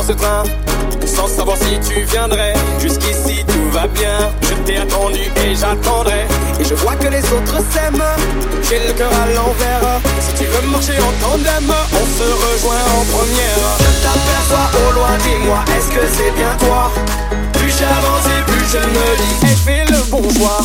ce train sans savoir si tu viendrais. Jusqu'ici tout va bien, je t'ai attendu et j'attendrai. Et je vois que les autres s'aiment, j'ai le cœur à l'envers. Si tu veux marcher en tandem, on se rejoint en première. Je t'aperçois au loin, dis-moi, est-ce que c'est bien toi? Plus j'avance et plus je me dis, et je fais le bon choix.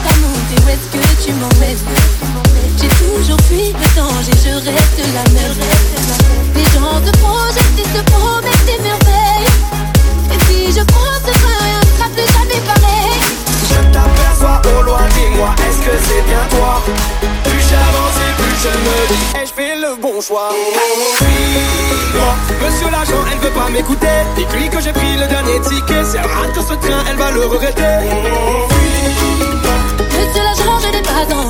Monter, où est-ce que tu m'emmènes J'ai toujours fui le danger, je reste la même Les gens te projettent et te promettent des merveilles Et si je prends ce train, rien ne sera plus jamais pareil Je t'aperçois au loin, dis-moi, est-ce que c'est bien toi? Plus j'avance et plus je me dis, et je fais le bon choix? Suis-moi, monsieur l'agent, elle veut pas m'écouter. Dis-lui que j'ai pris le dernier ticket. Si elle rate ce train, elle va le regretter. Monsieur l'agent, je n'ai pas envie